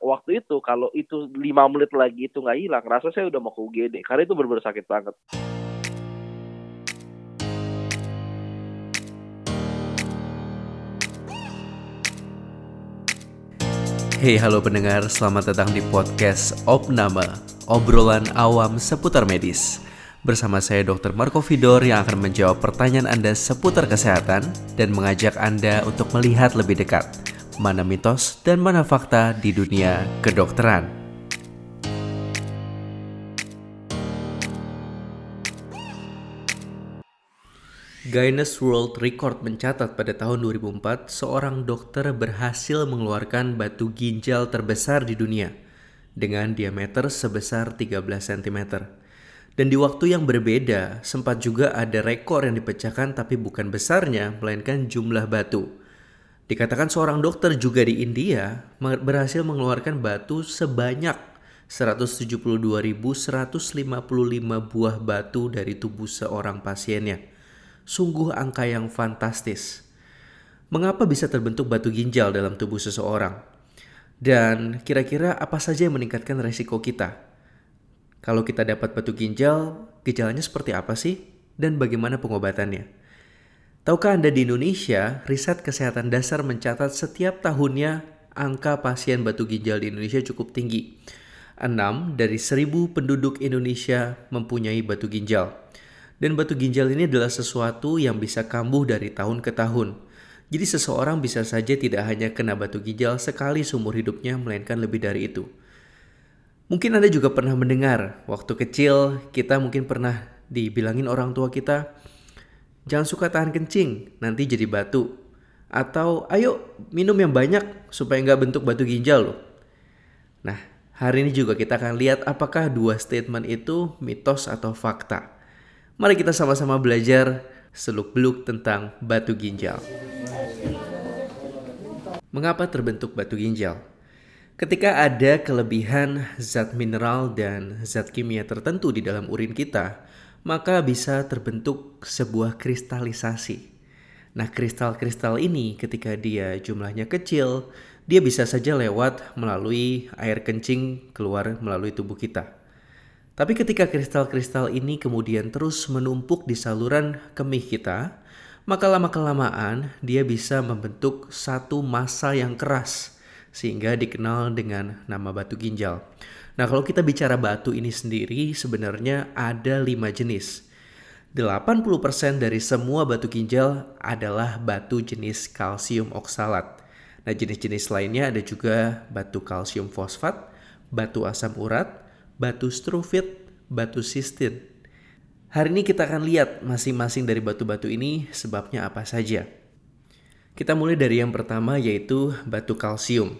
waktu itu kalau itu lima menit lagi itu nggak hilang, rasa saya udah mau ke UGD karena itu benar-benar sakit banget. Hey halo pendengar, selamat datang di podcast Opnama, obrolan awam seputar medis. Bersama saya Dr. Marco Vidor yang akan menjawab pertanyaan Anda seputar kesehatan dan mengajak Anda untuk melihat lebih dekat mana mitos dan mana fakta di dunia kedokteran. Guinness World Record mencatat pada tahun 2004 seorang dokter berhasil mengeluarkan batu ginjal terbesar di dunia dengan diameter sebesar 13 cm. Dan di waktu yang berbeda, sempat juga ada rekor yang dipecahkan tapi bukan besarnya, melainkan jumlah batu. Dikatakan seorang dokter juga di India berhasil mengeluarkan batu sebanyak 172.155 buah batu dari tubuh seorang pasiennya. Sungguh angka yang fantastis. Mengapa bisa terbentuk batu ginjal dalam tubuh seseorang? Dan kira-kira apa saja yang meningkatkan resiko kita? Kalau kita dapat batu ginjal, gejalanya seperti apa sih? Dan bagaimana pengobatannya? Tahukah Anda di Indonesia, riset kesehatan dasar mencatat setiap tahunnya angka pasien batu ginjal di Indonesia cukup tinggi. 6 dari 1000 penduduk Indonesia mempunyai batu ginjal. Dan batu ginjal ini adalah sesuatu yang bisa kambuh dari tahun ke tahun. Jadi seseorang bisa saja tidak hanya kena batu ginjal sekali seumur hidupnya, melainkan lebih dari itu. Mungkin Anda juga pernah mendengar, waktu kecil kita mungkin pernah dibilangin orang tua kita, Jangan suka tahan kencing, nanti jadi batu. Atau ayo minum yang banyak supaya nggak bentuk batu ginjal loh. Nah, hari ini juga kita akan lihat apakah dua statement itu mitos atau fakta. Mari kita sama-sama belajar seluk-beluk tentang batu ginjal. Mengapa terbentuk batu ginjal? Ketika ada kelebihan zat mineral dan zat kimia tertentu di dalam urin kita, maka bisa terbentuk sebuah kristalisasi. Nah, kristal-kristal ini ketika dia jumlahnya kecil, dia bisa saja lewat melalui air kencing keluar melalui tubuh kita. Tapi ketika kristal-kristal ini kemudian terus menumpuk di saluran kemih kita, maka lama-kelamaan dia bisa membentuk satu massa yang keras sehingga dikenal dengan nama batu ginjal. Nah, kalau kita bicara batu ini sendiri sebenarnya ada lima jenis. 80% dari semua batu ginjal adalah batu jenis kalsium oksalat. Nah, jenis-jenis lainnya ada juga batu kalsium fosfat, batu asam urat, batu struvit, batu sistin. Hari ini kita akan lihat masing-masing dari batu-batu ini sebabnya apa saja. Kita mulai dari yang pertama yaitu batu kalsium.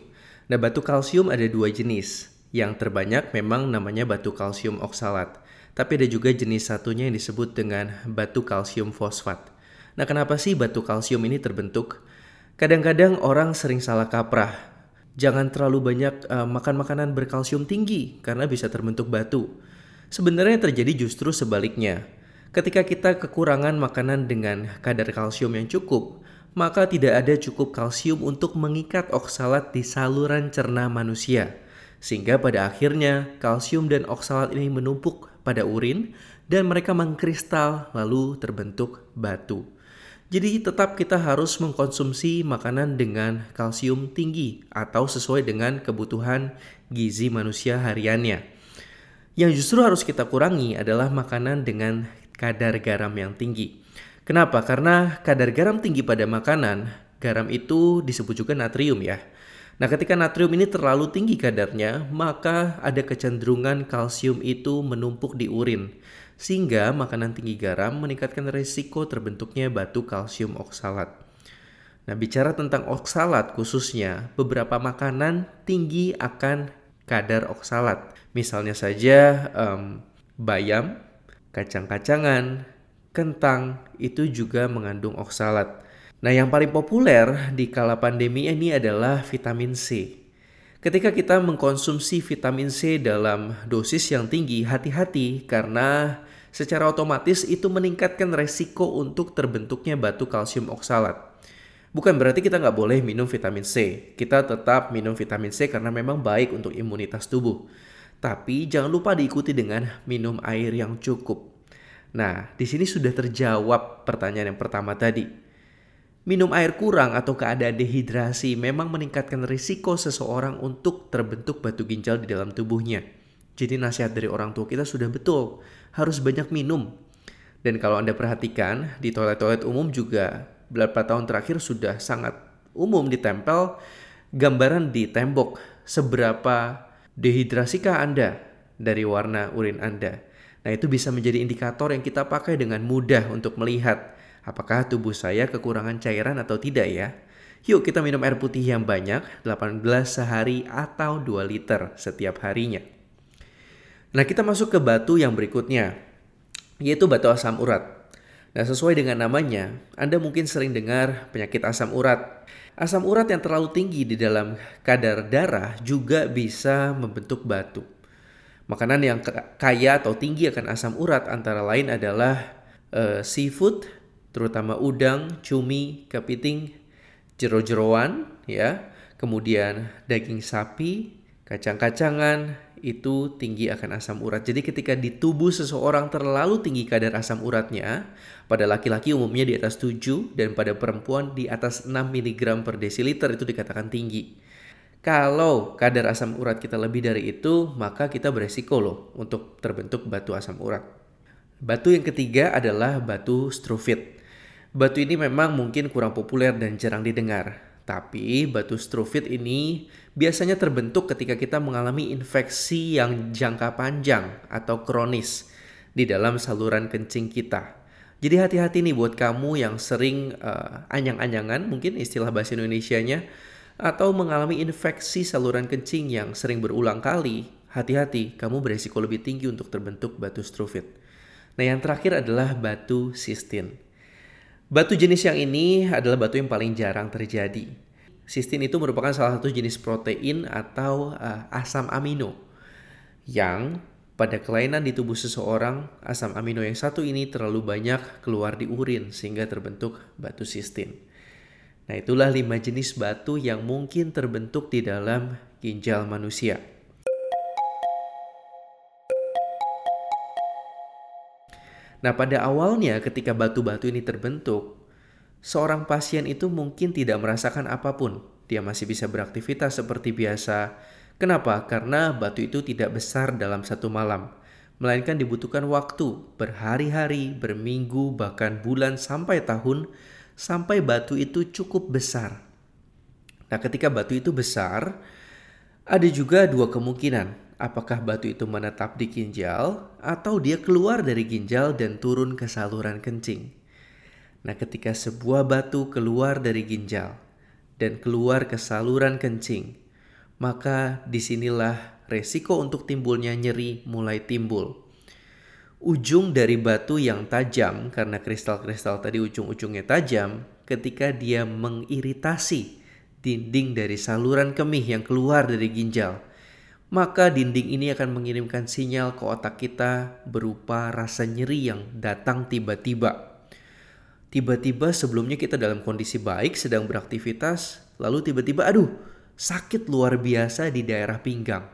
Nah, batu kalsium ada dua jenis. Yang terbanyak memang namanya batu kalsium oksalat, tapi ada juga jenis satunya yang disebut dengan batu kalsium fosfat. Nah, kenapa sih batu kalsium ini terbentuk? Kadang-kadang orang sering salah kaprah. Jangan terlalu banyak uh, makan makanan berkalsium tinggi karena bisa terbentuk batu. Sebenarnya terjadi justru sebaliknya. Ketika kita kekurangan makanan dengan kadar kalsium yang cukup, maka tidak ada cukup kalsium untuk mengikat oksalat di saluran cerna manusia sehingga pada akhirnya kalsium dan oksalat ini menumpuk pada urin dan mereka mengkristal lalu terbentuk batu. Jadi tetap kita harus mengkonsumsi makanan dengan kalsium tinggi atau sesuai dengan kebutuhan gizi manusia hariannya. Yang justru harus kita kurangi adalah makanan dengan kadar garam yang tinggi. Kenapa? Karena kadar garam tinggi pada makanan, garam itu disebut juga natrium ya. Nah, ketika natrium ini terlalu tinggi kadarnya, maka ada kecenderungan kalsium itu menumpuk di urin. Sehingga makanan tinggi garam meningkatkan risiko terbentuknya batu kalsium oksalat. Nah, bicara tentang oksalat khususnya, beberapa makanan tinggi akan kadar oksalat. Misalnya saja um, bayam, kacang-kacangan, kentang itu juga mengandung oksalat. Nah, yang paling populer di kala pandemi ini adalah vitamin C. Ketika kita mengkonsumsi vitamin C dalam dosis yang tinggi, hati-hati karena secara otomatis itu meningkatkan resiko untuk terbentuknya batu kalsium oksalat. Bukan berarti kita nggak boleh minum vitamin C. Kita tetap minum vitamin C karena memang baik untuk imunitas tubuh. Tapi jangan lupa diikuti dengan minum air yang cukup. Nah, di sini sudah terjawab pertanyaan yang pertama tadi. Minum air kurang atau keadaan dehidrasi memang meningkatkan risiko seseorang untuk terbentuk batu ginjal di dalam tubuhnya. Jadi nasihat dari orang tua kita sudah betul, harus banyak minum. Dan kalau Anda perhatikan, di toilet-toilet umum juga beberapa tahun terakhir sudah sangat umum ditempel gambaran di tembok seberapa dehidrasikah Anda dari warna urin Anda. Nah, itu bisa menjadi indikator yang kita pakai dengan mudah untuk melihat apakah tubuh saya kekurangan cairan atau tidak ya. Yuk kita minum air putih yang banyak, 8 gelas sehari atau 2 liter setiap harinya. Nah, kita masuk ke batu yang berikutnya, yaitu batu asam urat. Nah, sesuai dengan namanya, Anda mungkin sering dengar penyakit asam urat. Asam urat yang terlalu tinggi di dalam kadar darah juga bisa membentuk batu. Makanan yang kaya atau tinggi akan asam urat antara lain adalah uh, seafood, terutama udang, cumi, kepiting, jero-jeroan, ya. Kemudian daging sapi, kacang-kacangan, itu tinggi akan asam urat. Jadi ketika di tubuh seseorang terlalu tinggi kadar asam uratnya, pada laki-laki umumnya di atas 7 dan pada perempuan di atas 6 mg per desiliter itu dikatakan tinggi. Kalau kadar asam urat kita lebih dari itu, maka kita beresiko loh untuk terbentuk batu asam urat. Batu yang ketiga adalah batu struvit. Batu ini memang mungkin kurang populer dan jarang didengar. Tapi batu struvit ini biasanya terbentuk ketika kita mengalami infeksi yang jangka panjang atau kronis di dalam saluran kencing kita. Jadi hati-hati nih buat kamu yang sering uh, anyang-anyangan mungkin istilah bahasa Indonesia-nya atau mengalami infeksi saluran kencing yang sering berulang kali. Hati-hati, kamu beresiko lebih tinggi untuk terbentuk batu struvit. Nah, yang terakhir adalah batu sistin. Batu jenis yang ini adalah batu yang paling jarang terjadi. Sistin itu merupakan salah satu jenis protein atau uh, asam amino yang pada kelainan di tubuh seseorang, asam amino yang satu ini terlalu banyak keluar di urin sehingga terbentuk batu sistin. Nah itulah lima jenis batu yang mungkin terbentuk di dalam ginjal manusia. Nah, pada awalnya ketika batu-batu ini terbentuk, seorang pasien itu mungkin tidak merasakan apa pun. Dia masih bisa beraktivitas seperti biasa. Kenapa? Karena batu itu tidak besar dalam satu malam, melainkan dibutuhkan waktu berhari-hari, berminggu, bahkan bulan sampai tahun sampai batu itu cukup besar. Nah, ketika batu itu besar, ada juga dua kemungkinan apakah batu itu menetap di ginjal atau dia keluar dari ginjal dan turun ke saluran kencing. Nah, ketika sebuah batu keluar dari ginjal dan keluar ke saluran kencing, maka di sinilah resiko untuk timbulnya nyeri mulai timbul. Ujung dari batu yang tajam, karena kristal-kristal tadi ujung-ujungnya tajam, ketika dia mengiritasi dinding dari saluran kemih yang keluar dari ginjal, maka dinding ini akan mengirimkan sinyal ke otak kita berupa rasa nyeri yang datang tiba-tiba. Tiba-tiba sebelumnya kita dalam kondisi baik sedang beraktivitas, lalu tiba-tiba aduh, sakit luar biasa di daerah pinggang.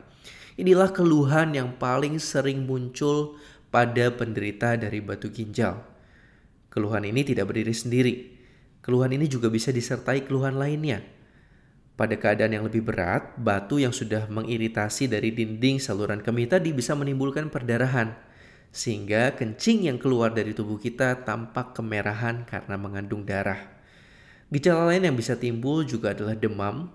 Inilah keluhan yang paling sering muncul pada penderita dari batu ginjal. Keluhan ini tidak berdiri sendiri. Keluhan ini juga bisa disertai keluhan lainnya, pada keadaan yang lebih berat, batu yang sudah mengiritasi dari dinding saluran kemih tadi bisa menimbulkan perdarahan, sehingga kencing yang keluar dari tubuh kita tampak kemerahan karena mengandung darah. Gejala lain yang bisa timbul juga adalah demam,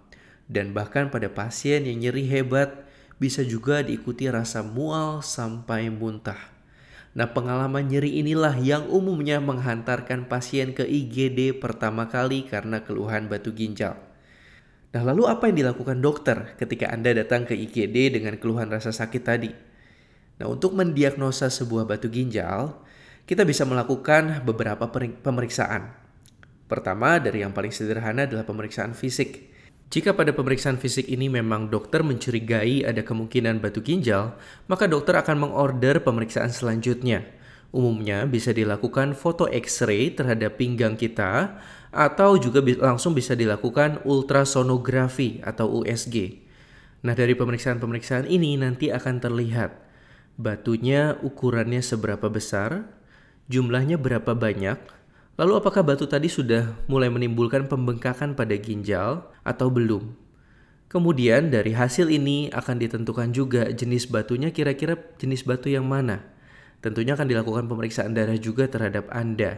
dan bahkan pada pasien yang nyeri hebat bisa juga diikuti rasa mual sampai muntah. Nah, pengalaman nyeri inilah yang umumnya menghantarkan pasien ke IGD pertama kali karena keluhan batu ginjal. Nah, lalu apa yang dilakukan dokter ketika Anda datang ke IGD dengan keluhan rasa sakit tadi? Nah, untuk mendiagnosa sebuah batu ginjal, kita bisa melakukan beberapa pemeriksaan. Pertama, dari yang paling sederhana adalah pemeriksaan fisik. Jika pada pemeriksaan fisik ini memang dokter mencurigai ada kemungkinan batu ginjal, maka dokter akan mengorder pemeriksaan selanjutnya Umumnya bisa dilakukan foto X-ray terhadap pinggang kita atau juga langsung bisa dilakukan ultrasonografi atau USG. Nah, dari pemeriksaan-pemeriksaan ini nanti akan terlihat batunya ukurannya seberapa besar, jumlahnya berapa banyak, lalu apakah batu tadi sudah mulai menimbulkan pembengkakan pada ginjal atau belum. Kemudian dari hasil ini akan ditentukan juga jenis batunya kira-kira jenis batu yang mana. Tentunya akan dilakukan pemeriksaan darah juga terhadap Anda.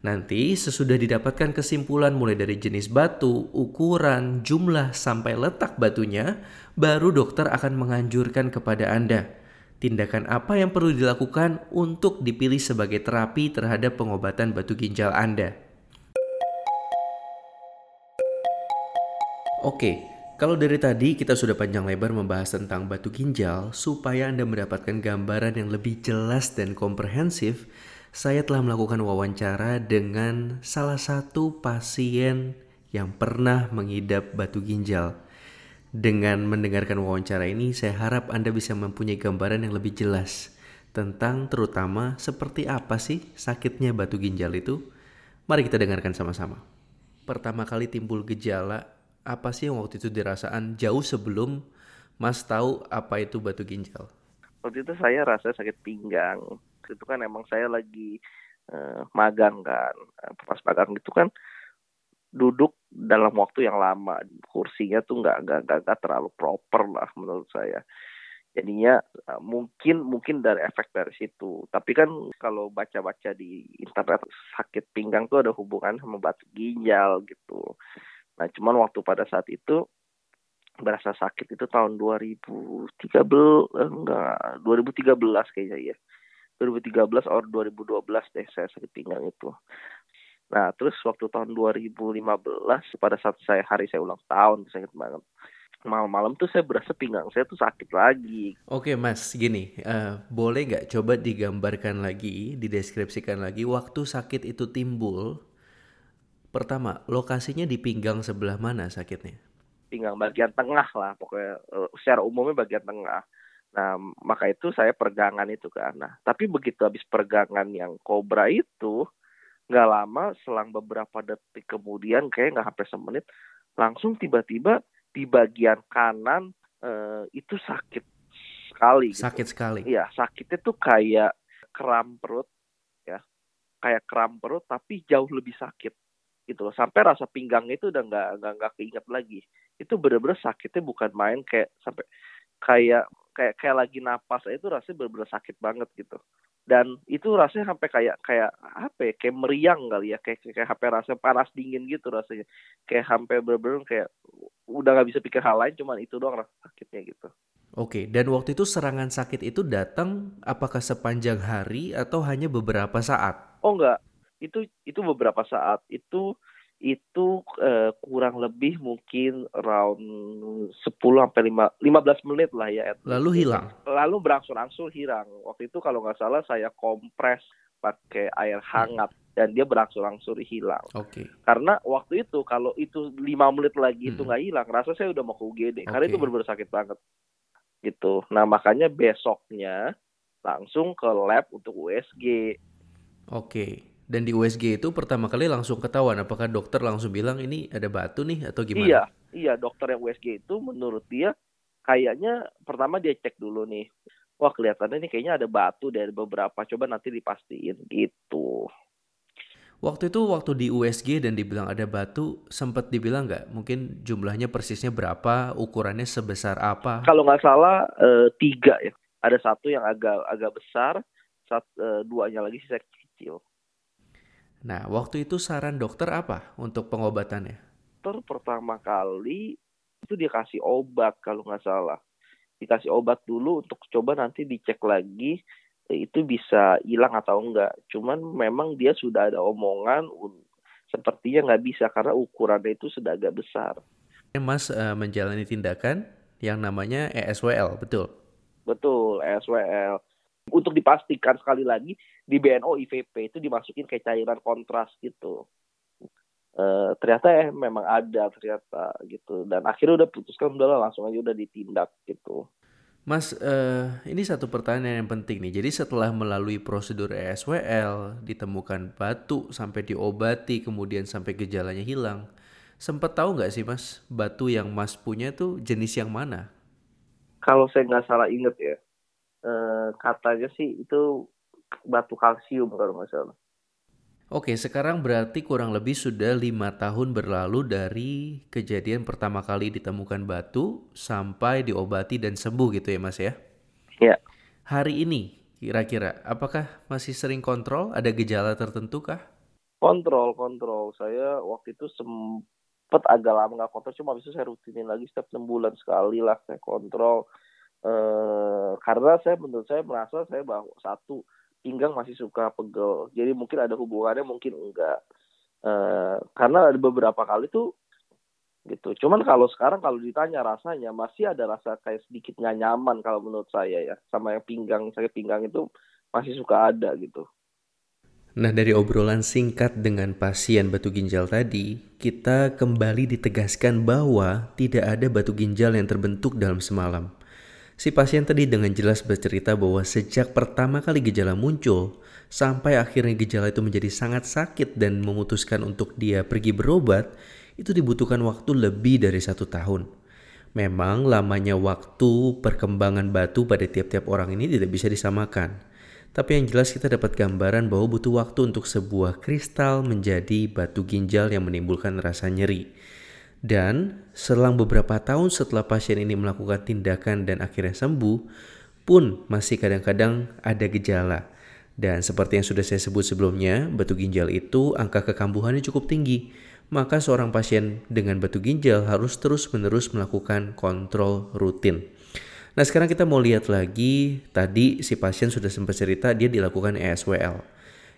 Nanti sesudah didapatkan kesimpulan mulai dari jenis batu, ukuran, jumlah sampai letak batunya, baru dokter akan menganjurkan kepada Anda tindakan apa yang perlu dilakukan untuk dipilih sebagai terapi terhadap pengobatan batu ginjal Anda. Oke, kalau dari tadi kita sudah panjang lebar membahas tentang batu ginjal, supaya Anda mendapatkan gambaran yang lebih jelas dan komprehensif, saya telah melakukan wawancara dengan salah satu pasien yang pernah mengidap batu ginjal. Dengan mendengarkan wawancara ini, saya harap Anda bisa mempunyai gambaran yang lebih jelas tentang terutama seperti apa sih sakitnya batu ginjal itu. Mari kita dengarkan sama-sama. Pertama kali timbul gejala apa sih yang waktu itu dirasaan jauh sebelum Mas tahu apa itu batu ginjal? Waktu itu saya rasa sakit pinggang. Itu kan emang saya lagi uh, magang kan. Pas magang itu kan duduk dalam waktu yang lama. Kursinya tuh nggak nggak nggak terlalu proper lah menurut saya. Jadinya uh, mungkin mungkin dari efek dari situ. Tapi kan kalau baca-baca di internet sakit pinggang tuh ada hubungan sama batu ginjal gitu. Nah, cuman waktu pada saat itu berasa sakit itu tahun 2013 eh, enggak 2013 kayaknya ya. 2013 atau 2012 deh saya sakit pinggang itu. Nah, terus waktu tahun 2015 pada saat saya hari saya ulang tahun sakit banget. Malam-malam tuh saya berasa pinggang saya tuh sakit lagi. Oke mas, gini, uh, boleh nggak coba digambarkan lagi, dideskripsikan lagi waktu sakit itu timbul, Pertama, lokasinya di pinggang sebelah mana sakitnya? Pinggang bagian tengah lah, pokoknya uh, secara umumnya bagian tengah. Nah, maka itu saya pergangan itu kan. Nah, tapi begitu habis pergangan yang kobra itu, nggak lama, selang beberapa detik kemudian, kayak nggak sampai semenit, langsung tiba-tiba di bagian kanan uh, itu sakit sekali. Gitu. Sakit sekali. Iya, sakitnya tuh kayak kram perut, ya, kayak kram perut, tapi jauh lebih sakit gitu loh sampai rasa pinggangnya itu udah nggak nggak nggak keinget lagi itu bener-bener sakitnya bukan main kayak sampai kayak kayak kayak lagi napas itu rasanya bener-bener sakit banget gitu dan itu rasanya sampai kayak kayak apa ya kayak meriang kali ya. Kayak kayak sampai rasa panas dingin gitu rasanya. Kayak sampai bener-bener kayak udah nggak bisa pikir hal lain cuman itu doang rasa sakitnya gitu. Oke, dan waktu itu serangan sakit itu datang apakah sepanjang hari atau hanya beberapa saat? Oh enggak, itu itu beberapa saat. Itu itu uh, kurang lebih mungkin around 10 sampai 5 15 menit lah ya. Lalu hilang. Lalu berangsur-angsur hilang. Waktu itu kalau nggak salah saya kompres pakai air hangat hmm. dan dia berangsur-angsur hilang. Oke. Okay. Karena waktu itu kalau itu lima menit lagi hmm. itu nggak hilang, rasa saya udah mau ke UGD. Okay. Karena itu benar-benar sakit banget. Gitu. Nah makanya besoknya langsung ke lab untuk USG. Oke. Okay. Dan di USG itu pertama kali langsung ketahuan apakah dokter langsung bilang ini ada batu nih atau gimana? Iya, iya dokter yang USG itu menurut dia kayaknya pertama dia cek dulu nih. Wah kelihatannya ini kayaknya ada batu dari beberapa. Coba nanti dipastiin gitu. Waktu itu waktu di USG dan dibilang ada batu, sempat dibilang nggak? Mungkin jumlahnya persisnya berapa, ukurannya sebesar apa? Kalau nggak salah e, tiga ya. Ada satu yang agak agak besar, satu, e, duanya lagi sisa kecil. Nah, waktu itu saran dokter apa untuk pengobatannya? Dokter pertama kali itu dia kasih obat kalau nggak salah. Dikasih obat dulu untuk coba nanti dicek lagi eh, itu bisa hilang atau enggak. Cuman memang dia sudah ada omongan sepertinya nggak bisa karena ukurannya itu sudah agak besar. Mas uh, menjalani tindakan yang namanya ESWL, betul? Betul, ESWL untuk dipastikan sekali lagi di BNO IVP itu dimasukin kayak cairan kontras gitu. Uh, ternyata eh memang ada ternyata gitu dan akhirnya udah putuskan udahlah langsung aja udah ditindak gitu. Mas, uh, ini satu pertanyaan yang penting nih. Jadi setelah melalui prosedur ESWL, ditemukan batu sampai diobati, kemudian sampai gejalanya hilang, sempat tahu nggak sih Mas, batu yang Mas punya tuh jenis yang mana? Kalau saya nggak salah inget ya, uh, katanya sih itu batu kalsium kalau nggak salah. Oke, sekarang berarti kurang lebih sudah lima tahun berlalu dari kejadian pertama kali ditemukan batu sampai diobati dan sembuh gitu ya mas ya? Iya. Hari ini kira-kira apakah masih sering kontrol? Ada gejala tertentu kah? Kontrol, kontrol. Saya waktu itu sempat agak lama nggak kontrol, cuma bisa saya rutinin lagi setiap enam bulan sekali lah saya kontrol. Eh, karena saya menurut saya merasa saya bahwa satu pinggang masih suka pegel. Jadi mungkin ada hubungannya, mungkin enggak. Uh, karena ada beberapa kali tuh gitu. Cuman kalau sekarang kalau ditanya rasanya masih ada rasa kayak sedikit nggak nyaman kalau menurut saya ya sama yang pinggang sakit pinggang itu masih suka ada gitu. Nah dari obrolan singkat dengan pasien batu ginjal tadi, kita kembali ditegaskan bahwa tidak ada batu ginjal yang terbentuk dalam semalam. Si pasien tadi dengan jelas bercerita bahwa sejak pertama kali gejala muncul, sampai akhirnya gejala itu menjadi sangat sakit dan memutuskan untuk dia pergi berobat, itu dibutuhkan waktu lebih dari satu tahun. Memang lamanya waktu perkembangan batu pada tiap-tiap orang ini tidak bisa disamakan. Tapi yang jelas kita dapat gambaran bahwa butuh waktu untuk sebuah kristal menjadi batu ginjal yang menimbulkan rasa nyeri. Dan selang beberapa tahun setelah pasien ini melakukan tindakan dan akhirnya sembuh, pun masih kadang-kadang ada gejala. Dan seperti yang sudah saya sebut sebelumnya, batu ginjal itu angka kekambuhannya cukup tinggi. Maka seorang pasien dengan batu ginjal harus terus-menerus melakukan kontrol rutin. Nah sekarang kita mau lihat lagi, tadi si pasien sudah sempat cerita dia dilakukan ESWL.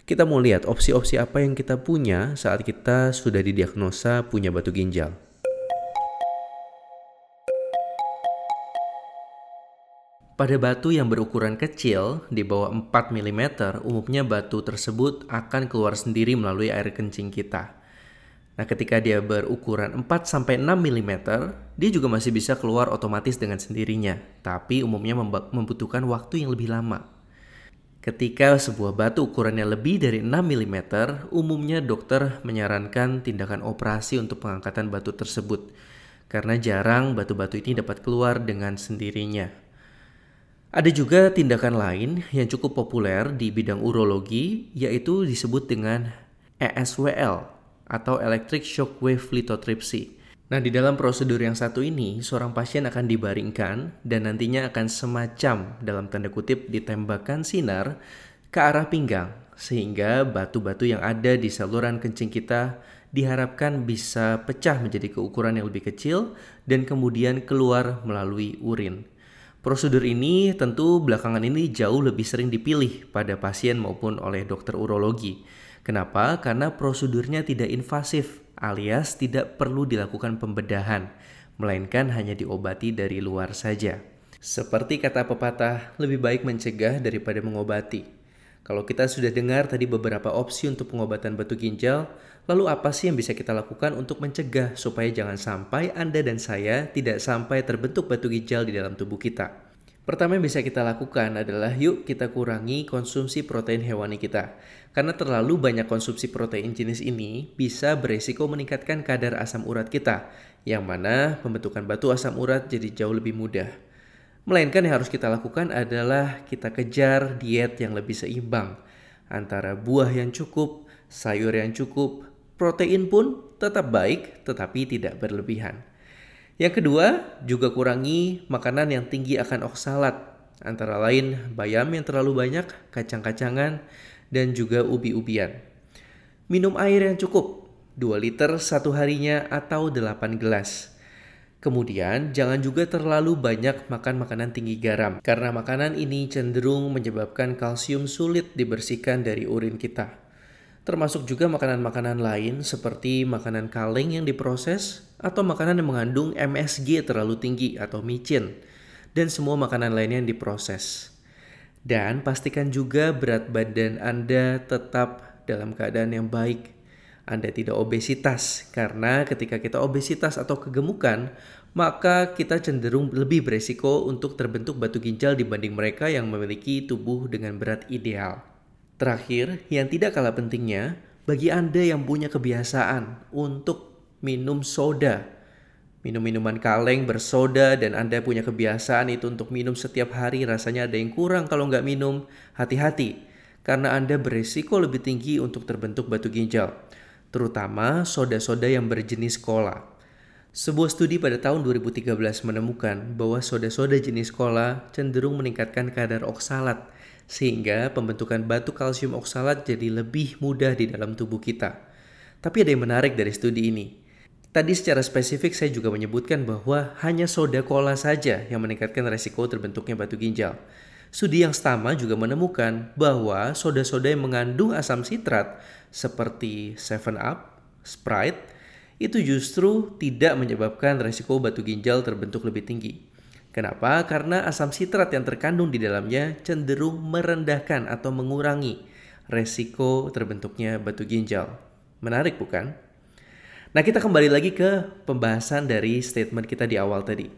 Kita mau lihat opsi-opsi apa yang kita punya saat kita sudah didiagnosa punya batu ginjal. Pada batu yang berukuran kecil, di bawah 4 mm, umumnya batu tersebut akan keluar sendiri melalui air kencing kita. Nah, ketika dia berukuran 4-6 mm, dia juga masih bisa keluar otomatis dengan sendirinya, tapi umumnya membutuhkan waktu yang lebih lama. Ketika sebuah batu ukurannya lebih dari 6 mm, umumnya dokter menyarankan tindakan operasi untuk pengangkatan batu tersebut, karena jarang batu-batu ini dapat keluar dengan sendirinya. Ada juga tindakan lain yang cukup populer di bidang urologi yaitu disebut dengan ESWL atau Electric Shockwave Lithotripsy. Nah, di dalam prosedur yang satu ini, seorang pasien akan dibaringkan dan nantinya akan semacam dalam tanda kutip ditembakkan sinar ke arah pinggang sehingga batu-batu yang ada di saluran kencing kita diharapkan bisa pecah menjadi keukuran yang lebih kecil dan kemudian keluar melalui urin. Prosedur ini tentu belakangan ini jauh lebih sering dipilih pada pasien maupun oleh dokter urologi. Kenapa? Karena prosedurnya tidak invasif alias tidak perlu dilakukan pembedahan, melainkan hanya diobati dari luar saja. Seperti kata pepatah, lebih baik mencegah daripada mengobati. Kalau kita sudah dengar tadi beberapa opsi untuk pengobatan batu ginjal, lalu apa sih yang bisa kita lakukan untuk mencegah supaya jangan sampai Anda dan saya tidak sampai terbentuk batu ginjal di dalam tubuh kita? Pertama yang bisa kita lakukan adalah yuk kita kurangi konsumsi protein hewani kita. Karena terlalu banyak konsumsi protein jenis ini bisa beresiko meningkatkan kadar asam urat kita, yang mana pembentukan batu asam urat jadi jauh lebih mudah. Melainkan yang harus kita lakukan adalah kita kejar diet yang lebih seimbang antara buah yang cukup, sayur yang cukup, protein pun tetap baik tetapi tidak berlebihan. Yang kedua, juga kurangi makanan yang tinggi akan oksalat, antara lain bayam yang terlalu banyak, kacang-kacangan, dan juga ubi-ubian. Minum air yang cukup, 2 liter satu harinya atau 8 gelas. Kemudian, jangan juga terlalu banyak makan makanan tinggi garam, karena makanan ini cenderung menyebabkan kalsium sulit dibersihkan dari urin kita. Termasuk juga makanan-makanan lain seperti makanan kaleng yang diproses atau makanan yang mengandung MSG terlalu tinggi atau micin, dan semua makanan lainnya yang diproses. Dan pastikan juga berat badan Anda tetap dalam keadaan yang baik anda tidak obesitas, karena ketika kita obesitas atau kegemukan, maka kita cenderung lebih beresiko untuk terbentuk batu ginjal dibanding mereka yang memiliki tubuh dengan berat ideal. Terakhir, yang tidak kalah pentingnya, bagi Anda yang punya kebiasaan untuk minum soda, minum minuman kaleng bersoda dan Anda punya kebiasaan itu untuk minum setiap hari rasanya ada yang kurang kalau nggak minum, hati-hati karena Anda beresiko lebih tinggi untuk terbentuk batu ginjal, terutama soda-soda yang berjenis cola. Sebuah studi pada tahun 2013 menemukan bahwa soda-soda jenis cola cenderung meningkatkan kadar oksalat, sehingga pembentukan batu kalsium oksalat jadi lebih mudah di dalam tubuh kita. Tapi ada yang menarik dari studi ini. Tadi secara spesifik saya juga menyebutkan bahwa hanya soda cola saja yang meningkatkan resiko terbentuknya batu ginjal. Studi yang sama juga menemukan bahwa soda-soda yang mengandung asam sitrat seperti 7 Up, Sprite, itu justru tidak menyebabkan resiko batu ginjal terbentuk lebih tinggi. Kenapa? Karena asam sitrat yang terkandung di dalamnya cenderung merendahkan atau mengurangi resiko terbentuknya batu ginjal. Menarik bukan? Nah kita kembali lagi ke pembahasan dari statement kita di awal tadi.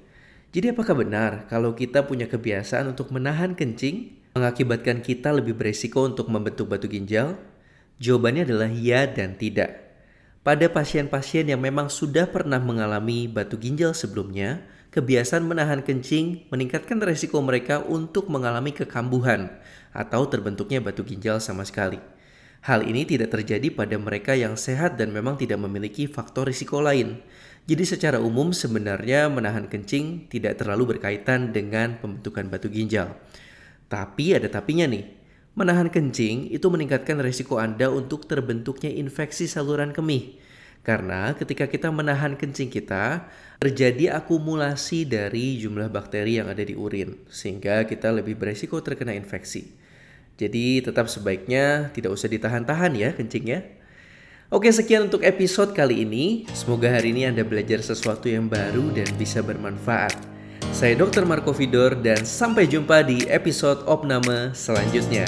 Jadi apakah benar kalau kita punya kebiasaan untuk menahan kencing mengakibatkan kita lebih beresiko untuk membentuk batu ginjal? Jawabannya adalah ya dan tidak. Pada pasien-pasien yang memang sudah pernah mengalami batu ginjal sebelumnya, kebiasaan menahan kencing meningkatkan resiko mereka untuk mengalami kekambuhan atau terbentuknya batu ginjal sama sekali. Hal ini tidak terjadi pada mereka yang sehat dan memang tidak memiliki faktor risiko lain. Jadi secara umum sebenarnya menahan kencing tidak terlalu berkaitan dengan pembentukan batu ginjal. Tapi ada tapinya nih. Menahan kencing itu meningkatkan risiko Anda untuk terbentuknya infeksi saluran kemih. Karena ketika kita menahan kencing kita, terjadi akumulasi dari jumlah bakteri yang ada di urin, sehingga kita lebih beresiko terkena infeksi. Jadi tetap sebaiknya tidak usah ditahan-tahan ya kencingnya. Oke sekian untuk episode kali ini. Semoga hari ini Anda belajar sesuatu yang baru dan bisa bermanfaat. Saya Dr. Marco Vidor dan sampai jumpa di episode Opname selanjutnya.